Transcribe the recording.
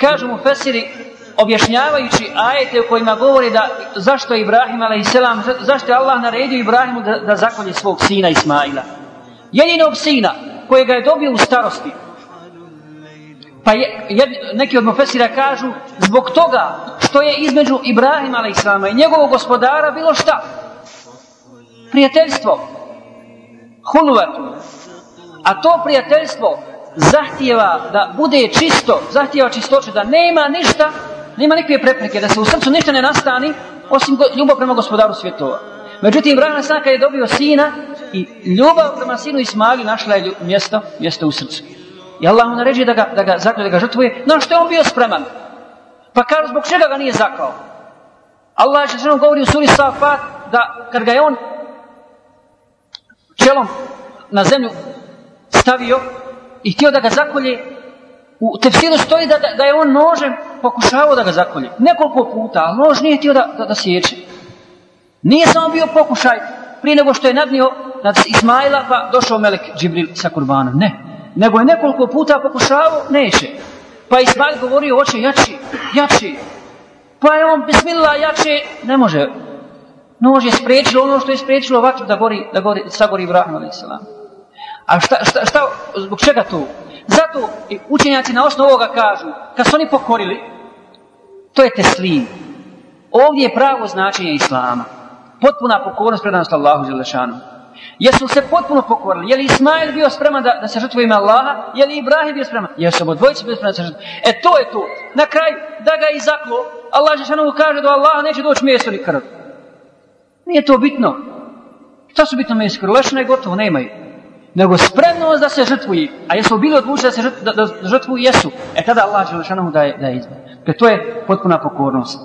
Kažu mu Fesiri, objašnjavajući ajete u kojima govori da zašto je Ibrahim a.s. zašto je Allah naredio Ibrahimu da, da zakolje svog sina Ismaila. Jedinog sina kojega je dobio u starosti. Pa je, jed, neki od Mufesira kažu zbog toga što je između Ibrahima a.s. i njegovog gospodara bilo šta? Prijateljstvo. Huluvatu. A to prijateljstvo zahtijeva da bude čisto, zahtijeva čistoću, da nema ništa, nema nikakve prepreke, da se u srcu ništa ne nastani, osim ljubav prema gospodaru svjetova. Međutim, Ibrahim Saka je dobio sina i ljubav prema sinu Ismaili našla je mjesto, mjesto u srcu. I Allah mu naređuje da ga, da ga zaklje, da ga žrtvuje, no što je on bio spreman? Pa kaže, zbog čega ga nije zaklao? Allah je što govori u suri Safat da kad ga je on čelom na zemlju stavio i htio da ga zakolje, u tefsiru stoji da, da, da je on nožem pokušavao da ga zakolje. Nekoliko puta, ali nož nije htio da, da, da sječe. Nije samo bio pokušaj prije nego što je nadnio nad Ismaila pa došao Melek Džibril sa kurbanom. Ne. Nego je nekoliko puta pokušavao, neće. Pa Ismail govorio, oče, jači, jači. Pa je on, bismillah, jači, ne može. Nož je spriječilo ono što je spriječilo vatru da gori, da gori, sagori Ibrahim a.s. A šta, šta, šta, zbog čega to? Zato učenjaci na osnovu ovoga kažu, kad su oni pokorili, to je teslim. Ovdje je pravo značenje Islama. Potpuna pokornost predanost Allahu Želešanu. Jesu se potpuno pokorili? Je li Ismail bio spreman da, da se žrtvo ime Allaha? Je li Ibrahim bio spreman? Jesu obo dvojice bio spreman da se žrtvo? E to je to. Na kraju, da ga i zaklo, Allah Želešanu kaže da Allaha neće doći mjesto ni krv. Nije to bitno. Šta su bitno mjesto krv? Lešno je gotovo, nemaju nego spremnost da se žrtvuju. A jesu bili odlučili da se žrtvuju? Da, da? Jesu. E tada Allah Želešanohu daje, daje izbor. Dakle, to je potpuna pokornost.